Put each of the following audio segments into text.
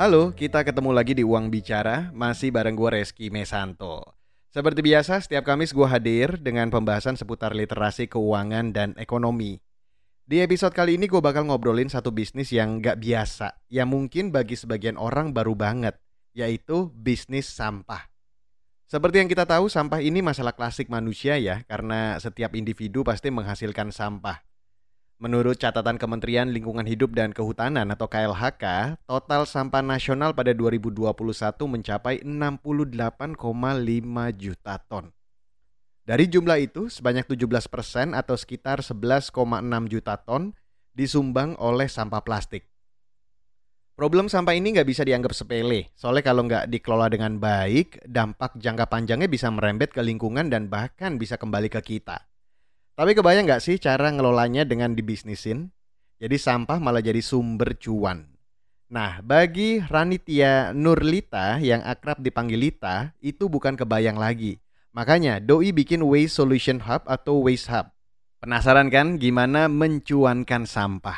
Halo, kita ketemu lagi di Uang Bicara, masih bareng gue Reski Mesanto. Seperti biasa, setiap Kamis gue hadir dengan pembahasan seputar literasi keuangan dan ekonomi. Di episode kali ini gue bakal ngobrolin satu bisnis yang gak biasa, yang mungkin bagi sebagian orang baru banget, yaitu bisnis sampah. Seperti yang kita tahu, sampah ini masalah klasik manusia ya, karena setiap individu pasti menghasilkan sampah. Menurut catatan Kementerian Lingkungan Hidup dan Kehutanan atau KLHK, total sampah nasional pada 2021 mencapai 68,5 juta ton. Dari jumlah itu, sebanyak 17 persen atau sekitar 11,6 juta ton disumbang oleh sampah plastik. Problem sampah ini nggak bisa dianggap sepele, soalnya kalau nggak dikelola dengan baik, dampak jangka panjangnya bisa merembet ke lingkungan dan bahkan bisa kembali ke kita. Tapi kebayang nggak sih cara ngelolanya dengan dibisnisin? Jadi sampah malah jadi sumber cuan. Nah, bagi Ranitia Nurlita yang akrab dipanggil Lita, itu bukan kebayang lagi. Makanya Doi bikin Waste Solution Hub atau Waste Hub. Penasaran kan gimana mencuankan sampah?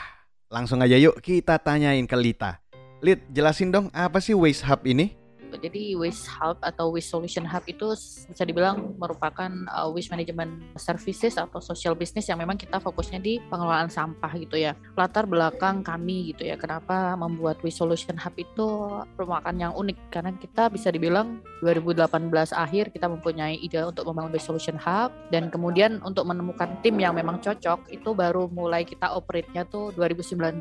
Langsung aja yuk kita tanyain ke Lita. Lit, jelasin dong apa sih Waste Hub ini? Jadi Waste Hub atau Waste Solution Hub itu bisa dibilang merupakan uh, waste management services atau social business yang memang kita fokusnya di pengelolaan sampah gitu ya. Latar belakang kami gitu ya, kenapa membuat Waste Solution Hub itu merupakan yang unik karena kita bisa dibilang 2018 akhir kita mempunyai ide untuk membangun Waste Solution Hub dan kemudian untuk menemukan tim yang memang cocok itu baru mulai kita operate-nya tuh 2019.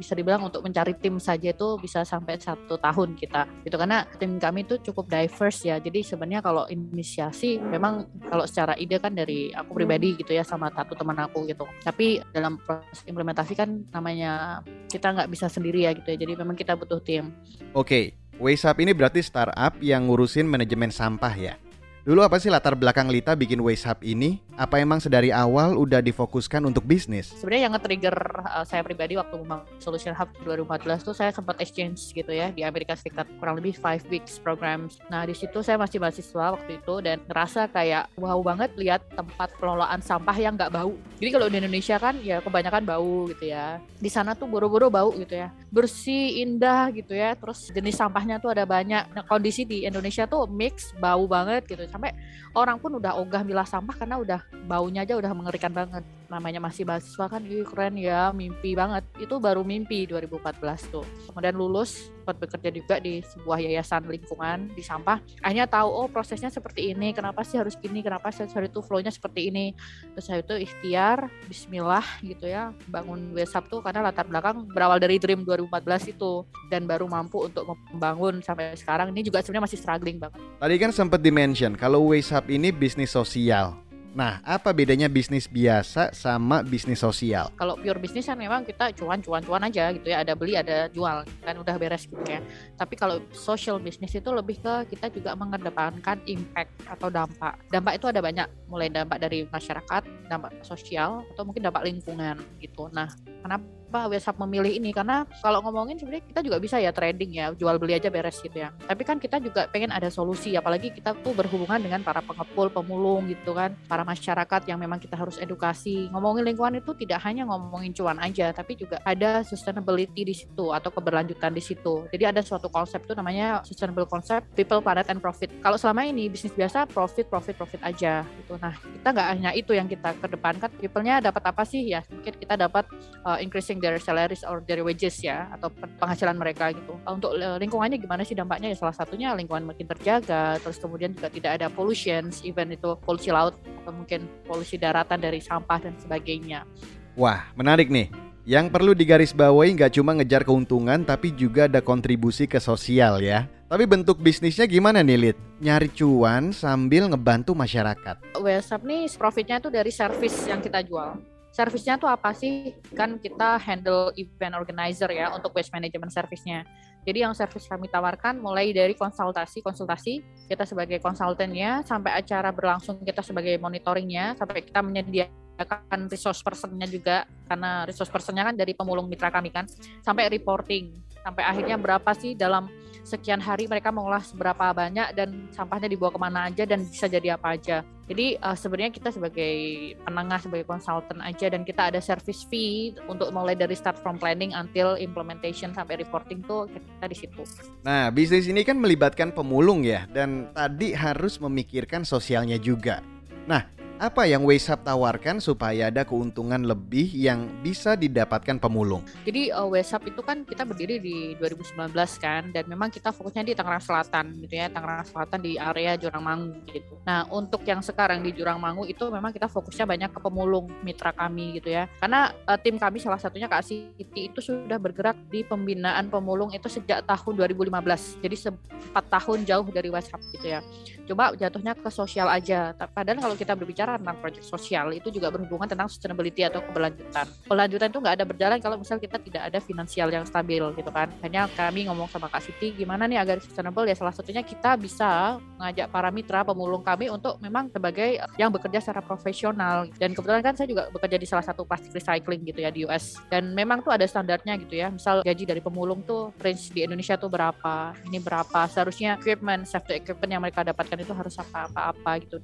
Bisa dibilang untuk mencari tim saja itu bisa sampai satu tahun kita gitu karena tim kami itu cukup diverse ya. Jadi sebenarnya kalau inisiasi memang kalau secara ide kan dari aku pribadi gitu ya sama satu teman aku gitu. Tapi dalam proses implementasi kan namanya kita nggak bisa sendiri ya gitu ya. Jadi memang kita butuh tim. Oke, Waysap ini berarti startup yang ngurusin manajemen sampah ya. Dulu apa sih latar belakang Lita bikin Waste Hub ini? Apa emang sedari awal udah difokuskan untuk bisnis? Sebenarnya yang nge-trigger uh, saya pribadi waktu memang Solution Hub 2014 tuh saya sempat exchange gitu ya di Amerika Serikat kurang lebih 5 weeks programs. Nah di situ saya masih mahasiswa waktu itu dan ngerasa kayak wow banget lihat tempat pengelolaan sampah yang nggak bau. Jadi kalau di Indonesia kan ya kebanyakan bau gitu ya. Di sana tuh boro-boro bau gitu ya. Bersih, indah gitu ya. Terus jenis sampahnya tuh ada banyak. Nah kondisi di Indonesia tuh mix bau banget gitu sampai orang pun udah ogah milah sampah karena udah baunya aja udah mengerikan banget namanya masih mahasiswa kan Ih, keren ya mimpi banget. Itu baru mimpi 2014 tuh. Kemudian lulus sempat bekerja juga di sebuah yayasan lingkungan di sampah. Akhirnya tahu oh prosesnya seperti ini kenapa sih harus gini kenapa sih harus itu flownya seperti ini. Terus saya itu ikhtiar Bismillah gitu ya bangun WhatsApp tuh karena latar belakang berawal dari Dream 2014 itu. Dan baru mampu untuk membangun sampai sekarang. Ini juga sebenarnya masih struggling banget. Tadi kan sempat dimention kalau Hub ini bisnis sosial Nah, apa bedanya bisnis biasa sama bisnis sosial? Kalau pure bisnis kan memang kita cuan-cuan-cuan aja gitu ya, ada beli, ada jual, kan udah beres gitu ya. Tapi kalau social business itu lebih ke kita juga mengedepankan impact atau dampak. Dampak itu ada banyak, mulai dampak dari masyarakat, dampak sosial, atau mungkin dampak lingkungan gitu. Nah, kenapa WhatsApp memilih ini. Karena kalau ngomongin sebenarnya kita juga bisa ya trading ya jual beli aja beres gitu ya. Tapi kan kita juga pengen ada solusi apalagi kita tuh berhubungan dengan para pengepul pemulung gitu kan. Para masyarakat yang memang kita harus edukasi. Ngomongin lingkungan itu tidak hanya ngomongin cuan aja tapi juga ada sustainability di situ atau keberlanjutan di situ. Jadi ada suatu konsep tuh namanya sustainable concept people planet and profit. Kalau selama ini bisnis biasa profit profit profit aja gitu. Nah kita nggak hanya itu yang kita kedepankan people-nya dapat apa sih? Ya mungkin kita dapat uh, increasing their salaries or their wages ya atau penghasilan mereka gitu. Untuk lingkungannya gimana sih dampaknya? Ya salah satunya lingkungan makin terjaga, terus kemudian juga tidak ada pollution, even itu polusi laut atau mungkin polusi daratan dari sampah dan sebagainya. Wah, menarik nih. Yang perlu digarisbawahi nggak cuma ngejar keuntungan tapi juga ada kontribusi ke sosial ya. Tapi bentuk bisnisnya gimana nih Lid? Nyari cuan sambil ngebantu masyarakat. WhatsApp nih profitnya itu dari service yang kita jual servisnya tuh apa sih? Kan kita handle event organizer ya untuk waste management service-nya. Jadi yang service kami tawarkan mulai dari konsultasi, konsultasi kita sebagai konsultannya sampai acara berlangsung kita sebagai monitoringnya sampai kita menyediakan resource personnya juga karena resource personnya kan dari pemulung mitra kami kan sampai reporting sampai akhirnya berapa sih dalam sekian hari mereka mengolah seberapa banyak dan sampahnya dibawa ke mana aja dan bisa jadi apa aja. Jadi uh, sebenarnya kita sebagai penengah, sebagai konsultan aja dan kita ada service fee untuk mulai dari start from planning until implementation sampai reporting tuh kita di situ. Nah, bisnis ini kan melibatkan pemulung ya dan tadi harus memikirkan sosialnya juga. Nah, apa yang Wesap tawarkan supaya ada keuntungan lebih yang bisa didapatkan pemulung? Jadi uh, Wesap itu kan kita berdiri di 2019 kan dan memang kita fokusnya di Tangerang Selatan gitu ya, Tangerang Selatan di area Jurang Mangu gitu. Nah, untuk yang sekarang di Jurang Mangu itu memang kita fokusnya banyak ke pemulung mitra kami gitu ya. Karena uh, tim kami salah satunya Kak Siti itu sudah bergerak di pembinaan pemulung itu sejak tahun 2015. Jadi sempat tahun jauh dari Wesap gitu ya. Coba jatuhnya ke sosial aja. Padahal kalau kita berbicara bicara tentang proyek sosial itu juga berhubungan tentang sustainability atau keberlanjutan. Keberlanjutan itu nggak ada berjalan kalau misal kita tidak ada finansial yang stabil gitu kan. Hanya kami ngomong sama Kak Siti gimana nih agar sustainable ya salah satunya kita bisa ngajak para mitra pemulung kami untuk memang sebagai yang bekerja secara profesional dan kebetulan kan saya juga bekerja di salah satu plastik recycling gitu ya di US dan memang tuh ada standarnya gitu ya. Misal gaji dari pemulung tuh range di Indonesia tuh berapa, ini berapa, seharusnya equipment, safety equipment yang mereka dapatkan itu harus apa-apa gitu.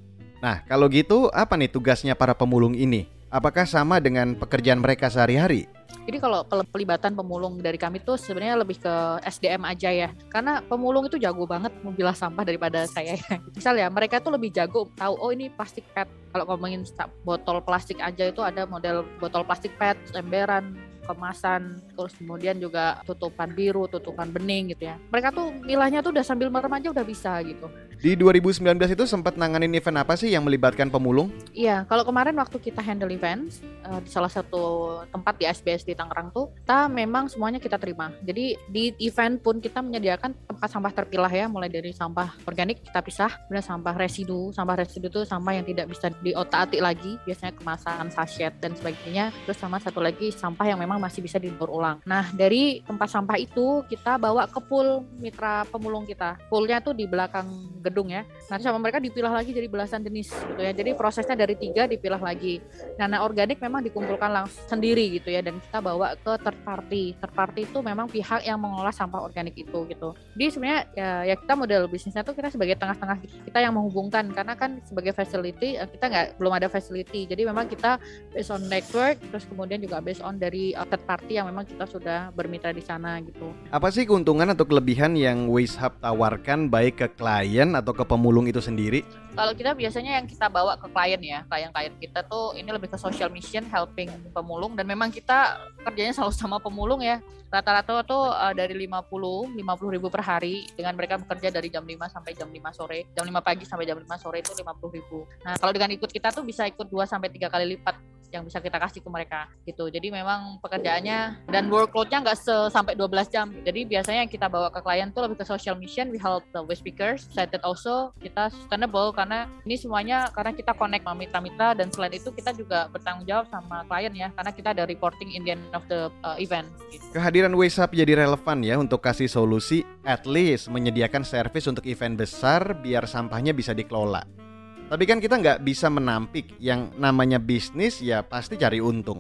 Nah, kalau gitu apa nih tugasnya para pemulung ini? Apakah sama dengan pekerjaan mereka sehari-hari? Jadi kalau pelibatan pemulung dari kami tuh sebenarnya lebih ke SDM aja ya. Karena pemulung itu jago banget memilah sampah daripada saya. Misal ya, mereka tuh lebih jago tahu oh ini plastik PET. Kalau ngomongin botol plastik aja itu ada model botol plastik PET, emberan, kemasan, terus kemudian juga tutupan biru, tutupan bening gitu ya. Mereka tuh milahnya tuh udah sambil merem aja udah bisa gitu. Di 2019 itu sempat nanganin event apa sih yang melibatkan pemulung? Iya, kalau kemarin waktu kita handle event uh, di salah satu tempat di SBS di Tangerang tuh, kita memang semuanya kita terima. Jadi di event pun kita menyediakan tempat sampah terpilah ya, mulai dari sampah organik kita pisah, kemudian sampah residu, sampah residu itu sampah yang tidak bisa diotak-atik lagi, biasanya kemasan sachet dan sebagainya. Terus sama satu lagi sampah yang memang memang masih bisa didaur ulang. Nah, dari tempat sampah itu kita bawa ke pool mitra pemulung kita. Poolnya tuh di belakang gedung ya. Nanti sama mereka dipilah lagi jadi belasan jenis gitu ya. Jadi prosesnya dari tiga dipilah lagi. Nah organik memang dikumpulkan langsung sendiri gitu ya dan kita bawa ke third party. Third party itu memang pihak yang mengolah sampah organik itu gitu. Jadi sebenarnya ya, ya kita model bisnisnya tuh kita sebagai tengah-tengah kita yang menghubungkan karena kan sebagai facility eh, kita nggak belum ada facility. Jadi memang kita based on network terus kemudian juga based on dari uh, third party yang memang kita sudah bermitra di sana gitu. Apa sih keuntungan atau kelebihan yang Waste Hub tawarkan baik ke klien atau ke pemulung itu sendiri? Kalau kita biasanya yang kita bawa ke klien ya, klien-klien kita tuh ini lebih ke social mission, helping pemulung dan memang kita kerjanya selalu sama pemulung ya. Rata-rata tuh uh, dari 50, 50 ribu per hari dengan mereka bekerja dari jam 5 sampai jam 5 sore, jam 5 pagi sampai jam 5 sore itu 50 ribu. Nah kalau dengan ikut kita tuh bisa ikut 2 sampai 3 kali lipat yang bisa kita kasih ke mereka gitu. Jadi memang pekerjaannya dan workloadnya nggak sampai 12 jam. Jadi biasanya yang kita bawa ke klien tuh lebih ke social mission, we help the waste speakers, that also kita sustainable karena ini semuanya karena kita connect sama mitra-mitra dan selain itu kita juga bertanggung jawab sama klien ya karena kita ada reporting in the end of the uh, event. Gitu. Kehadiran WhatsApp jadi relevan ya untuk kasih solusi at least menyediakan service untuk event besar biar sampahnya bisa dikelola. Tapi kan kita nggak bisa menampik yang namanya bisnis ya pasti cari untung.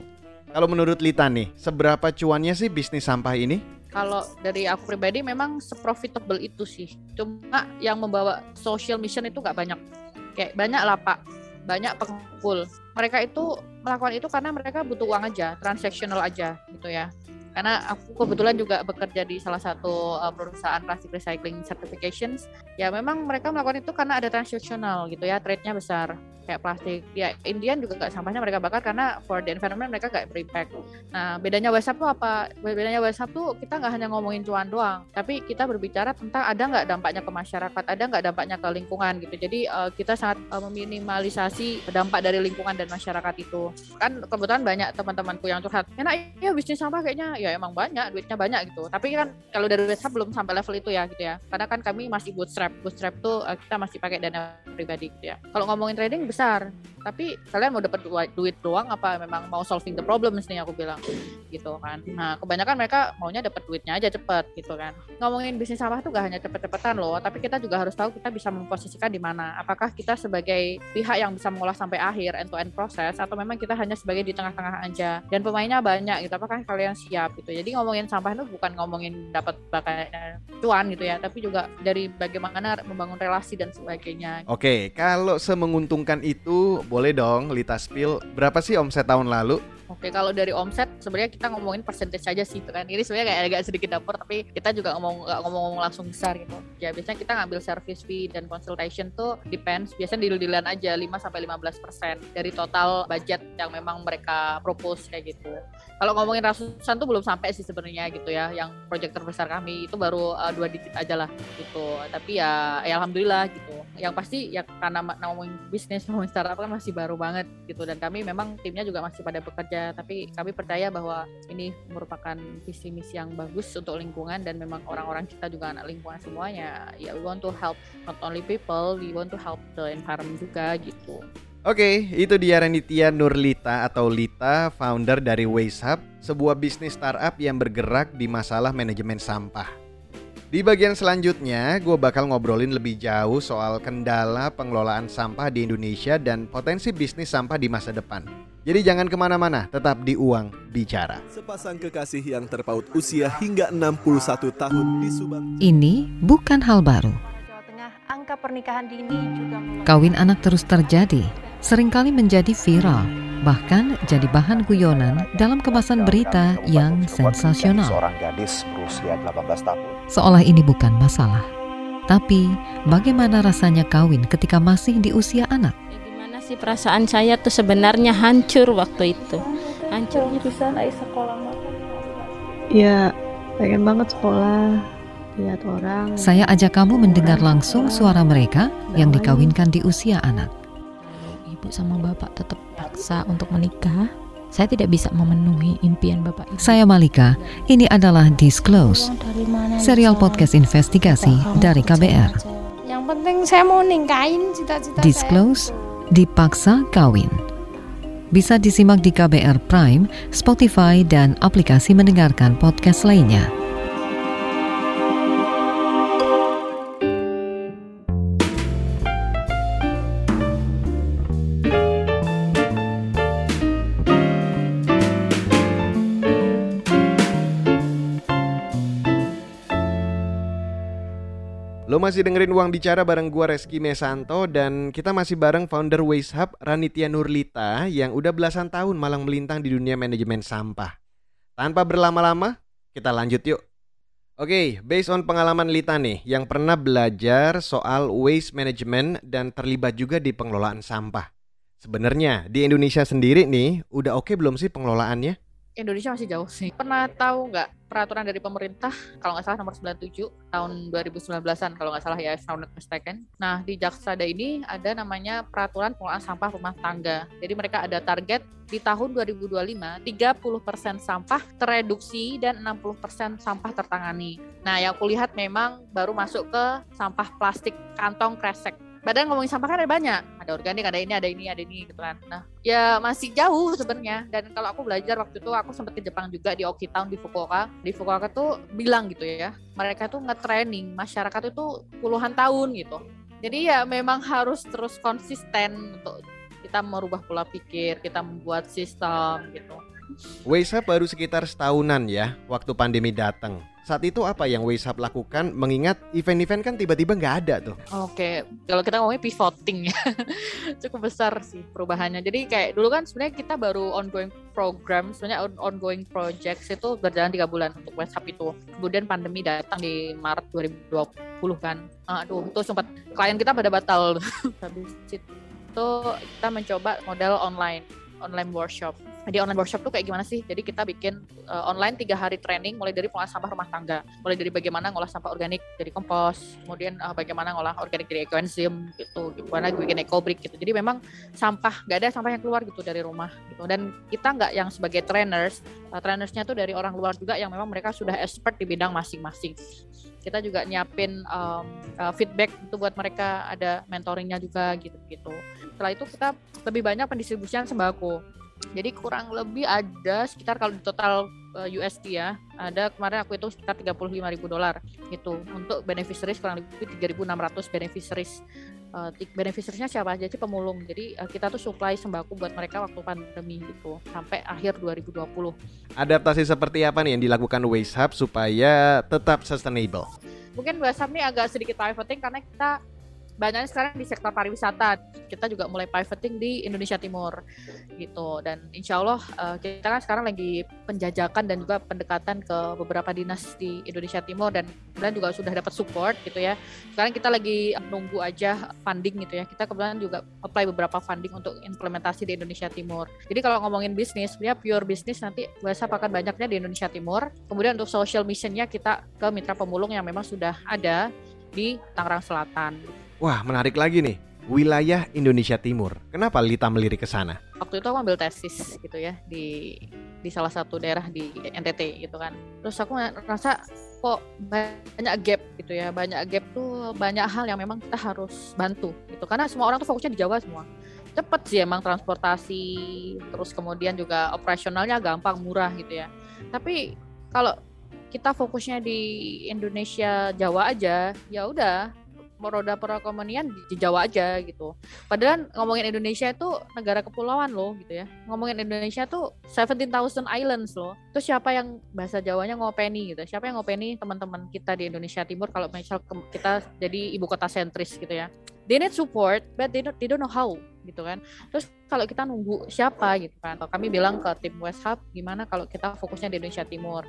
Kalau menurut Lita nih, seberapa cuannya sih bisnis sampah ini? Kalau dari aku pribadi memang seprofitable itu sih. Cuma yang membawa social mission itu nggak banyak. Kayak banyak lah pak, banyak pengumpul. Mereka itu melakukan itu karena mereka butuh uang aja, transaksional aja gitu ya karena aku kebetulan juga bekerja di salah satu uh, perusahaan plastic recycling certifications. Ya memang mereka melakukan itu karena ada transaksional gitu ya trade-nya besar kayak plastik. Ya Indian juga nggak sampahnya mereka bakar karena for the environment mereka nggak berimpact nah bedanya WhatsApp tuh apa? Bedanya WhatsApp tuh kita nggak hanya ngomongin cuan doang tapi kita berbicara tentang ada nggak dampaknya ke masyarakat ada nggak dampaknya ke lingkungan gitu. Jadi uh, kita sangat uh, meminimalisasi dampak dari lingkungan dan masyarakat itu. Kan kebetulan banyak teman-temanku yang curhat enak ya bisnis sampah kayaknya. Ya ya emang banyak duitnya banyak gitu. Tapi kan kalau dari WhatsApp belum sampai level itu ya gitu ya. Karena kan kami masih bootstrap. Bootstrap tuh uh, kita masih pakai dana pribadi gitu ya. Kalau ngomongin trading besar tapi kalian mau dapat duit doang apa memang mau solving the problem nih aku bilang. Gitu kan. Nah kebanyakan mereka maunya dapat duitnya aja cepet gitu kan. Ngomongin bisnis sampah tuh gak hanya cepet-cepetan loh tapi kita juga harus tahu kita bisa memposisikan di mana. Apakah kita sebagai pihak yang bisa mengolah sampai akhir end to end proses atau memang kita hanya sebagai di tengah-tengah aja dan pemainnya banyak gitu. Apakah kalian siap gitu? Jadi ngomongin sampah itu bukan ngomongin dapat bakal cuan gitu ya tapi juga dari bagaimana membangun relasi dan sebagainya. Oke kalau semenguntungkan itu boleh dong Lita spill. Berapa sih omset tahun lalu Oke, kalau dari omset sebenarnya kita ngomongin percentage aja sih, kan. Ini sebenarnya kayak agak sedikit dapur, tapi kita juga ngomong nggak ngomong-ngomong langsung besar gitu. Ya biasanya kita ngambil service fee dan consultation tuh depends. Biasanya deal-dealan aja 5 sampai 15 persen dari total budget yang memang mereka propose kayak gitu. Kalau ngomongin ratusan tuh belum sampai sih sebenarnya gitu ya. Yang project terbesar kami itu baru uh, dua digit aja lah gitu. Tapi ya, ya alhamdulillah gitu. Yang pasti ya karena ngomongin bisnis, ngomongin startup kan masih baru banget gitu. Dan kami memang timnya juga masih pada bekerja saja tapi kami percaya bahwa ini merupakan visi misi yang bagus untuk lingkungan dan memang orang-orang kita juga anak lingkungan semuanya ya we want to help not only people we want to help the environment juga gitu Oke, okay, itu dia Renitia Nurlita atau Lita, founder dari Waste Hub, sebuah bisnis startup yang bergerak di masalah manajemen sampah. Di bagian selanjutnya, gue bakal ngobrolin lebih jauh soal kendala pengelolaan sampah di Indonesia dan potensi bisnis sampah di masa depan. Jadi jangan ke mana-mana, tetap di Uang Bicara. Sepasang kekasih yang terpaut usia hingga 61 tahun di Subang. Ini bukan hal baru. angka pernikahan dini juga Kawin anak terus terjadi, sering kali menjadi viral, bahkan jadi bahan guyonan dalam kemasan berita yang sensasional. Seorang gadis berusia 18 tahun. Seolah ini bukan masalah. Tapi, bagaimana rasanya kawin ketika masih di usia anak? Sih perasaan saya tuh sebenarnya hancur waktu itu. Hancur. Bisa naik sekolah ya pengen banget sekolah lihat orang. Saya ajak kamu mendengar langsung suara mereka yang dikawinkan di usia anak. Ibu sama bapak tetap paksa untuk menikah. Saya tidak bisa memenuhi impian Bapak Ibu. Saya Malika, ini adalah Disclose, serial podcast investigasi dari KBR. Yang penting saya mau ningkain cita-cita Disclose, dipaksa kawin. Bisa disimak di KBR Prime, Spotify, dan aplikasi mendengarkan podcast lainnya. Masih dengerin Uang Bicara bareng gue Reski Mesanto dan kita masih bareng founder Waste Hub Ranitia Nurlita yang udah belasan tahun malang melintang di dunia manajemen sampah. Tanpa berlama-lama, kita lanjut yuk. Oke, okay, based on pengalaman Lita nih yang pernah belajar soal waste management dan terlibat juga di pengelolaan sampah. Sebenarnya di Indonesia sendiri nih, udah oke okay belum sih pengelolaannya? Indonesia masih jauh sih. Pernah tahu nggak peraturan dari pemerintah kalau nggak salah nomor 97 tahun 2019-an kalau nggak salah ya if not mistaken. Nah di Jaksada ini ada namanya peraturan pengelolaan sampah rumah tangga. Jadi mereka ada target di tahun 2025 30% sampah tereduksi dan 60% sampah tertangani. Nah yang kulihat memang baru masuk ke sampah plastik kantong kresek Padahal ngomongin sampah kan ada banyak, ada organik, ada ini, ada ini, ada ini gitu kan. Nah, ya masih jauh sebenarnya. Dan kalau aku belajar waktu itu aku sempat ke Jepang juga di Okitown di Fukuoka. Di Fukuoka tuh bilang gitu ya, mereka tuh nge-training masyarakat itu puluhan tahun gitu. Jadi ya memang harus terus konsisten untuk kita merubah pola pikir, kita membuat sistem gitu. Weisa baru sekitar setahunan ya waktu pandemi datang saat itu apa yang Waysap lakukan mengingat event-event kan tiba-tiba nggak ada tuh? Oke, kalau kita ngomongin pivoting ya, cukup besar sih perubahannya. Jadi kayak dulu kan sebenarnya kita baru ongoing program, sebenarnya ongoing projects itu berjalan tiga bulan untuk WhatsApp itu. Kemudian pandemi datang di Maret 2020 kan. Aduh, itu sempat klien kita pada batal. Habis itu kita mencoba model online, online workshop di online workshop tuh kayak gimana sih? Jadi kita bikin uh, online tiga hari training mulai dari pengolah sampah rumah tangga, mulai dari bagaimana ngolah sampah organik jadi kompos, kemudian uh, bagaimana ngolah organik jadi ekoenzim gitu, gimana bikin ecobrick gitu. Jadi memang sampah nggak ada sampah yang keluar gitu dari rumah gitu. Dan kita nggak yang sebagai trainers, uh, trainersnya tuh dari orang luar juga yang memang mereka sudah expert di bidang masing-masing. Kita juga nyiapin um, uh, feedback itu buat mereka ada mentoringnya juga gitu-gitu. Setelah itu kita lebih banyak pendistribusian sembako jadi kurang lebih ada sekitar kalau di total uh, eh, USD ya, ada kemarin aku itu sekitar 35 ribu dolar gitu untuk beneficiaries kurang lebih 3.600 beneficiaries. Uh, beneficiariesnya siapa aja sih pemulung. Jadi uh, kita tuh supply sembako buat mereka waktu pandemi gitu sampai akhir 2020. Adaptasi seperti apa nih yang dilakukan Waste Hub supaya tetap sustainable? Mungkin Waste Hub ini agak sedikit pivoting karena kita banyaknya sekarang di sektor pariwisata. Kita juga mulai pivoting di Indonesia Timur gitu. Dan insya Allah uh, kita kan sekarang lagi penjajakan dan juga pendekatan ke beberapa dinas di Indonesia Timur dan kemudian juga sudah dapat support gitu ya. Sekarang kita lagi nunggu aja funding gitu ya. Kita kemudian juga apply beberapa funding untuk implementasi di Indonesia Timur. Jadi kalau ngomongin bisnis sebenarnya pure bisnis nanti biasa akan banyaknya di Indonesia Timur. Kemudian untuk social missionnya kita ke mitra pemulung yang memang sudah ada di Tangerang Selatan Wah, menarik lagi nih. Wilayah Indonesia Timur. Kenapa Lita melirik ke sana? Waktu itu aku ambil tesis gitu ya di di salah satu daerah di NTT gitu kan. Terus aku ngerasa kok banyak gap gitu ya. Banyak gap tuh banyak hal yang memang kita harus bantu gitu. Karena semua orang tuh fokusnya di Jawa semua. Cepet sih emang transportasi, terus kemudian juga operasionalnya gampang, murah gitu ya. Tapi kalau kita fokusnya di Indonesia Jawa aja, ya udah roda perekonomian di Jawa aja gitu. Padahal ngomongin Indonesia itu negara kepulauan loh gitu ya. Ngomongin Indonesia tuh 17,000 islands loh. Terus siapa yang bahasa Jawanya ngopeni gitu. Siapa yang ngopeni teman-teman kita di Indonesia Timur kalau misal kita jadi ibu kota sentris gitu ya. They need support but they don't, they don't know how gitu kan. Terus kalau kita nunggu siapa gitu kan. Atau kami bilang ke tim West Hub gimana kalau kita fokusnya di Indonesia Timur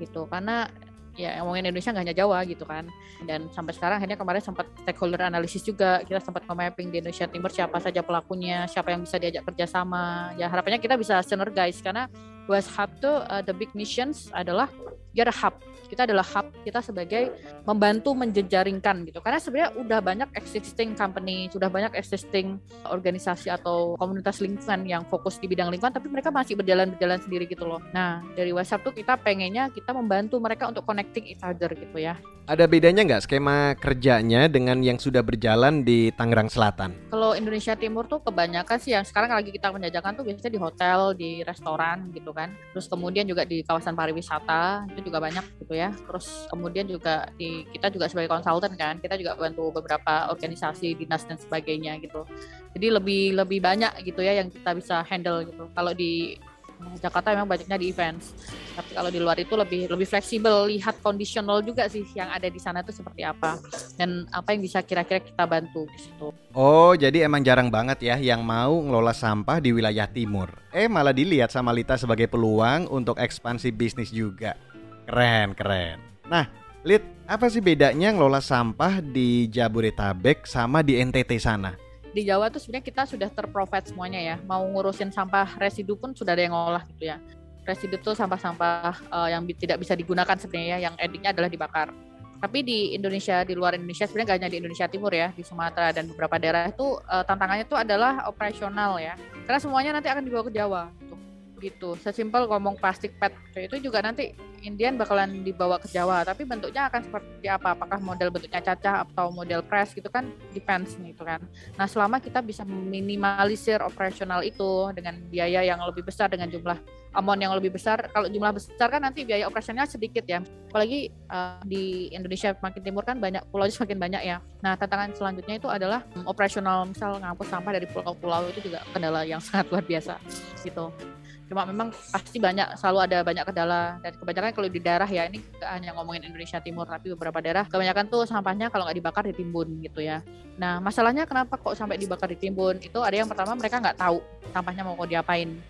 gitu. Karena ya ngomongin Indonesia nggak hanya Jawa gitu kan. Dan sampai sekarang akhirnya kemarin sempat stakeholder analisis juga. Kita sempat nge-mapping di Indonesia Timur siapa saja pelakunya siapa yang bisa diajak kerjasama. Ya harapannya kita bisa synergize karena West Hub tuh uh, the big missions adalah dia ada hub kita adalah hub kita sebagai membantu menjejaringkan gitu karena sebenarnya udah banyak existing company sudah banyak existing organisasi atau komunitas lingkungan yang fokus di bidang lingkungan tapi mereka masih berjalan-berjalan sendiri gitu loh nah dari WhatsApp tuh kita pengennya kita membantu mereka untuk connecting each other gitu ya ada bedanya nggak skema kerjanya dengan yang sudah berjalan di Tangerang Selatan? Kalau Indonesia Timur tuh kebanyakan sih yang sekarang lagi kita menjajakan tuh biasanya di hotel, di restoran gitu kan. Terus kemudian juga di kawasan pariwisata itu juga banyak gitu ya. Terus kemudian juga di kita juga sebagai konsultan kan, kita juga bantu beberapa organisasi dinas dan sebagainya gitu. Jadi lebih lebih banyak gitu ya yang kita bisa handle gitu. Kalau di Jakarta memang banyaknya di events. Tapi kalau di luar itu lebih lebih fleksibel, lihat kondisional juga sih yang ada di sana itu seperti apa dan apa yang bisa kira-kira kita bantu di situ. Oh, jadi emang jarang banget ya yang mau ngelola sampah di wilayah timur. Eh malah dilihat sama Lita sebagai peluang untuk ekspansi bisnis juga. Keren, keren. Nah, Lit, apa sih bedanya ngelola sampah di Jabodetabek sama di NTT sana? di Jawa tuh sebenarnya kita sudah terprovide semuanya ya. Mau ngurusin sampah residu pun sudah ada yang ngolah gitu ya. Residu tuh sampah-sampah uh, yang tidak bisa digunakan sebenarnya ya, yang endingnya adalah dibakar. Tapi di Indonesia, di luar Indonesia sebenarnya gak hanya di Indonesia Timur ya, di Sumatera dan beberapa daerah itu uh, tantangannya itu adalah operasional ya. Karena semuanya nanti akan dibawa ke Jawa. Gitu. Gitu sesimpel ngomong plastik pet itu juga nanti Indian bakalan dibawa ke Jawa tapi bentuknya akan seperti apa? Apakah model bentuknya cacah atau model press gitu kan depends gitu kan. Nah selama kita bisa meminimalisir operasional itu dengan biaya yang lebih besar dengan jumlah amount yang lebih besar kalau jumlah besar kan nanti biaya operasionalnya sedikit ya. Apalagi uh, di Indonesia makin timur kan banyak pulau semakin banyak ya. Nah tantangan selanjutnya itu adalah um, operasional misal ngangkut sampah dari pulau-pulau itu juga kendala yang sangat luar biasa gitu cuma memang pasti banyak selalu ada banyak kendala dan kebanyakan kalau di daerah ya ini hanya ngomongin Indonesia Timur tapi beberapa daerah kebanyakan tuh sampahnya kalau nggak dibakar ditimbun gitu ya nah masalahnya kenapa kok sampai dibakar ditimbun itu ada yang pertama mereka nggak tahu sampahnya mau diapain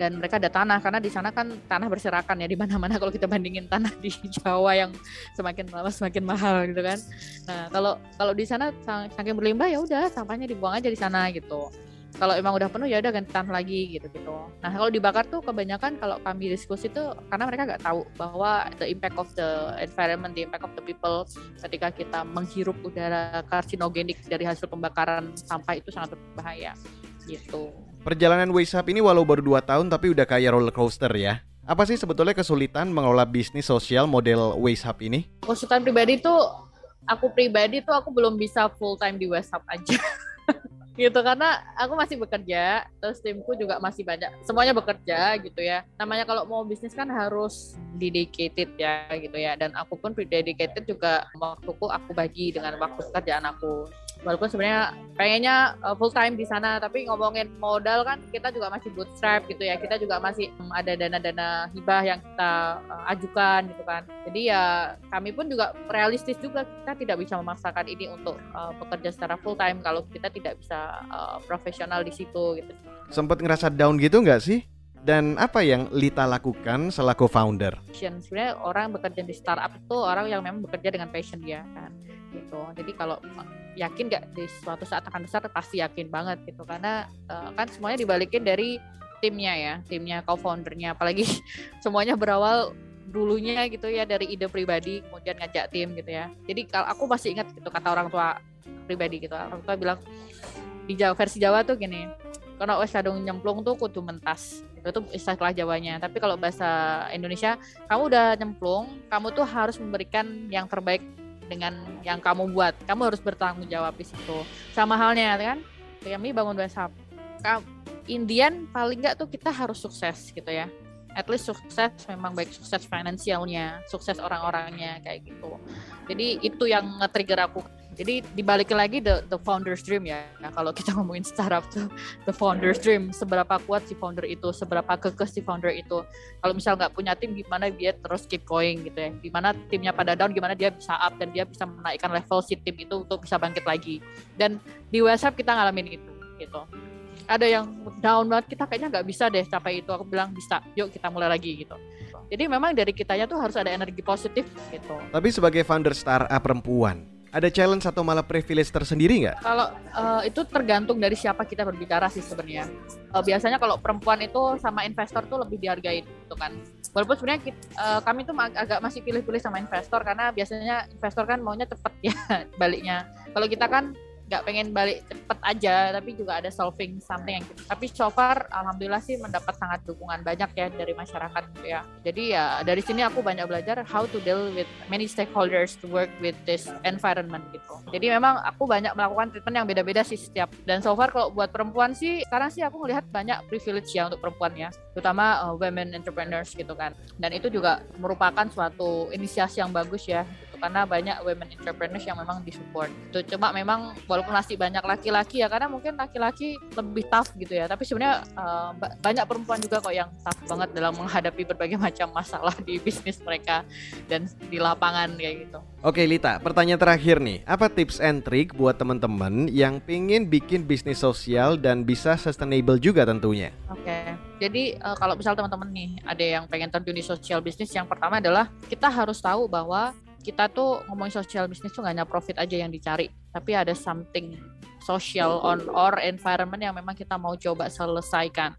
dan mereka ada tanah karena di sana kan tanah berserakan ya di mana-mana kalau kita bandingin tanah di Jawa yang semakin lama semakin mahal gitu kan. Nah, kalau kalau di sana saking berlimpah ya udah sampahnya dibuang aja di sana gitu. Kalau emang udah penuh ya udah ganti tanah lagi gitu gitu nah kalau dibakar tuh kebanyakan kalau kami diskusi tuh karena mereka nggak tahu bahwa the impact of the environment the impact of the people ketika kita menghirup udara karsinogenik dari hasil pembakaran sampah itu sangat berbahaya gitu Perjalanan Waste Hub ini walau baru 2 tahun tapi udah kayak roller coaster ya. Apa sih sebetulnya kesulitan mengelola bisnis sosial model Waste Hub ini? konsultan pribadi tuh aku pribadi tuh aku belum bisa full time di Waste Hub aja gitu karena aku masih bekerja terus timku juga masih banyak semuanya bekerja gitu ya. Namanya kalau mau bisnis kan harus dedicated ya gitu ya. Dan aku pun dedicated juga waktuku aku bagi dengan waktu pekerjaan aku walaupun sebenarnya pengennya uh, full time di sana tapi ngomongin modal kan kita juga masih bootstrap gitu ya. Kita juga masih um, ada dana-dana hibah yang kita uh, ajukan gitu kan. Jadi ya kami pun juga realistis juga kita tidak bisa memaksakan ini untuk uh, bekerja secara full time kalau kita tidak bisa uh, profesional di situ gitu. Sempet ngerasa down gitu nggak sih? Dan apa yang Lita lakukan selaku founder? passion. Sebenarnya orang bekerja di startup itu orang yang memang bekerja dengan passion dia kan gitu. Jadi kalau yakin nggak di suatu saat akan besar pasti yakin banget gitu. Karena uh, kan semuanya dibalikin dari timnya ya timnya co-foundernya. Apalagi semuanya berawal dulunya gitu ya dari ide pribadi kemudian ngajak tim gitu ya. Jadi kalau aku masih ingat gitu kata orang tua pribadi gitu. Orang tua bilang di Jawa versi Jawa tuh gini kalau wes kadung nyemplung tuh kudu mentas. Itu tuh istilah Jawanya. Tapi kalau bahasa Indonesia kamu udah nyemplung kamu tuh harus memberikan yang terbaik dengan yang kamu buat. Kamu harus bertanggung jawab di situ. Sama halnya kan? Kami bangun WhatsApp Indian paling nggak tuh kita harus sukses gitu ya. At least sukses memang baik sukses finansialnya sukses orang-orangnya kayak gitu. Jadi itu yang nge-trigger aku jadi dibalikin lagi the, the founder's dream ya. Nah, kalau kita ngomongin startup tuh the founder's dream seberapa kuat si founder itu seberapa kekeh si founder itu. Kalau misal nggak punya tim gimana dia terus keep going gitu ya. Gimana timnya pada down gimana dia bisa up dan dia bisa menaikkan level si tim itu untuk bisa bangkit lagi. Dan di WhatsApp kita ngalamin itu gitu. Ada yang down banget kita kayaknya nggak bisa deh capai itu. Aku bilang bisa yuk kita mulai lagi gitu. Jadi memang dari kitanya tuh harus ada energi positif gitu. Tapi sebagai founder startup perempuan, ada challenge atau malah privilege tersendiri nggak? kalau eh, itu tergantung dari siapa kita berbicara sih sebenarnya. Eh, biasanya kalau perempuan itu sama investor tuh lebih dihargai gitu kan. Walaupun sebenarnya eh, kami tuh ag- agak masih pilih-pilih sama investor karena biasanya investor kan maunya cepet ya baliknya. Kalau kita kan nggak pengen balik cepet aja tapi juga ada solving something yang gitu. tapi so far alhamdulillah sih mendapat sangat dukungan banyak ya dari masyarakat gitu ya. Jadi ya dari sini aku banyak belajar how to deal with many stakeholders to work with this environment gitu. Jadi memang aku banyak melakukan treatment yang beda-beda sih setiap. Dan so far kalau buat perempuan sih sekarang sih aku melihat banyak privilege ya untuk perempuan ya. Terutama uh, women entrepreneurs gitu kan. Dan itu juga merupakan suatu inisiasi yang bagus ya. Karena banyak women entrepreneurs yang memang disupport itu cuma memang walaupun masih banyak laki-laki ya karena mungkin laki-laki lebih tough gitu ya tapi sebenarnya uh, ba- banyak perempuan juga kok yang tough banget dalam menghadapi berbagai macam masalah di bisnis mereka dan di lapangan kayak gitu Oke Lita, pertanyaan terakhir nih. Apa tips and trick buat teman-teman yang pingin bikin bisnis sosial dan bisa sustainable juga tentunya? Oke, jadi eh, kalau misal teman-teman nih ada yang pengen terjun di social business, yang pertama adalah kita harus tahu bahwa kita tuh ngomongin social business tuh nggak hanya profit aja yang dicari, tapi ada something social on or environment yang memang kita mau coba selesaikan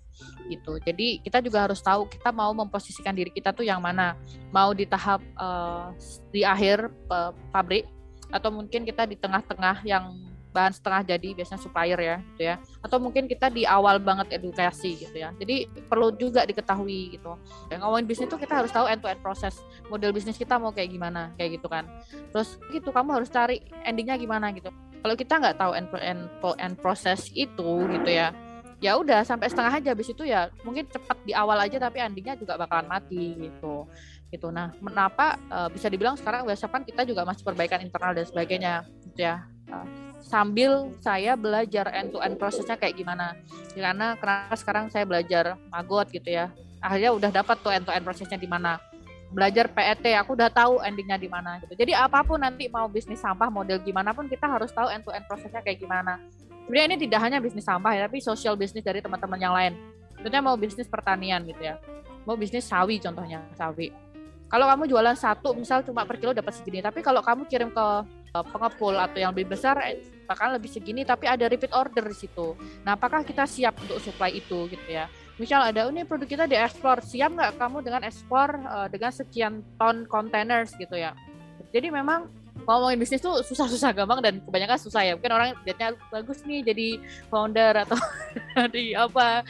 gitu. Jadi kita juga harus tahu kita mau memposisikan diri kita tuh yang mana, mau di tahap eh, di akhir eh, pabrik atau mungkin kita di tengah-tengah yang bahan setengah jadi biasanya supplier ya gitu ya. Atau mungkin kita di awal banget edukasi gitu ya. Jadi perlu juga diketahui gitu. Ya, ngomongin bisnis itu kita harus tahu end to end proses model bisnis kita mau kayak gimana kayak gitu kan. Terus gitu kamu harus cari endingnya gimana gitu. Kalau kita nggak tahu end to end, end proses itu gitu ya ya udah sampai setengah aja. Habis itu ya mungkin cepat di awal aja tapi endingnya juga bakalan mati gitu. Gitu. Nah kenapa eh, bisa dibilang sekarang WhatsApp kan kita juga masih perbaikan internal dan sebagainya gitu ya. Eh, sambil saya belajar end to end prosesnya kayak gimana. Karena kenapa sekarang saya belajar magot gitu ya. Akhirnya udah dapat tuh end to end prosesnya di mana. Belajar PET aku udah tahu endingnya di mana gitu. Jadi apa pun nanti mau bisnis sampah model gimana pun kita harus tahu end to end prosesnya kayak gimana. Sebenarnya ini tidak hanya bisnis sampah ya tapi social bisnis dari teman-teman yang lain. Tentunya mau bisnis pertanian gitu ya. Mau bisnis sawi contohnya sawi. Kalau kamu jualan satu misal cuma per kilo dapat segini tapi kalau kamu kirim ke pengepul atau yang lebih besar eh, bahkan lebih segini tapi ada repeat order di situ. Nah, apakah kita siap untuk supply itu gitu ya? Misal ada ini produk kita diekspor, siap nggak kamu dengan ekspor uh, dengan sekian ton containers gitu ya? Jadi memang ngomongin bisnis tuh susah-susah gampang dan kebanyakan susah ya. Mungkin orang lihatnya bagus nih jadi founder atau di apa.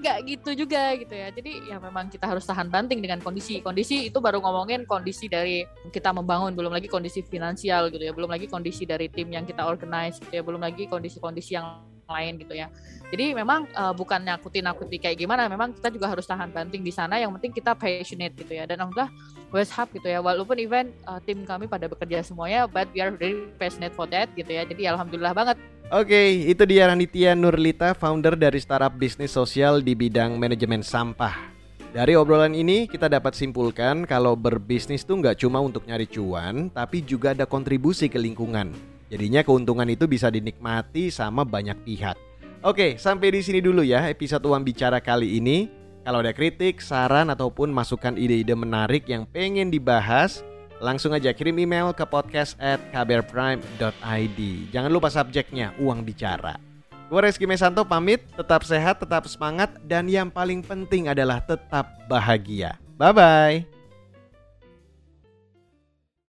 Nggak gitu juga gitu ya. Jadi ya memang kita harus tahan banting dengan kondisi. Kondisi itu baru ngomongin kondisi dari kita membangun belum lagi kondisi finansial gitu ya. Belum lagi kondisi dari tim yang kita organize gitu ya. Belum lagi kondisi-kondisi yang lain gitu ya. Jadi memang uh, bukan nakuti-nakuti kayak gimana, memang kita juga harus tahan banting di sana. Yang penting kita passionate gitu ya. Dan alhamdulillah West Hub gitu ya. Walaupun event uh, tim kami pada bekerja semuanya, but we are very passionate for that gitu ya. Jadi alhamdulillah banget. Oke, itu dia Ranitia Nurlita, founder dari startup bisnis sosial di bidang manajemen sampah. Dari obrolan ini kita dapat simpulkan kalau berbisnis tuh nggak cuma untuk nyari cuan, tapi juga ada kontribusi ke lingkungan. Jadinya keuntungan itu bisa dinikmati sama banyak pihak. Oke, sampai di sini dulu ya episode Uang Bicara kali ini. Kalau ada kritik, saran ataupun masukan ide-ide menarik yang pengen dibahas, langsung aja kirim email ke podcast at. Jangan lupa subjeknya Uang Bicara. Gue Reski Mesanto pamit, tetap sehat, tetap semangat, dan yang paling penting adalah tetap bahagia. Bye-bye.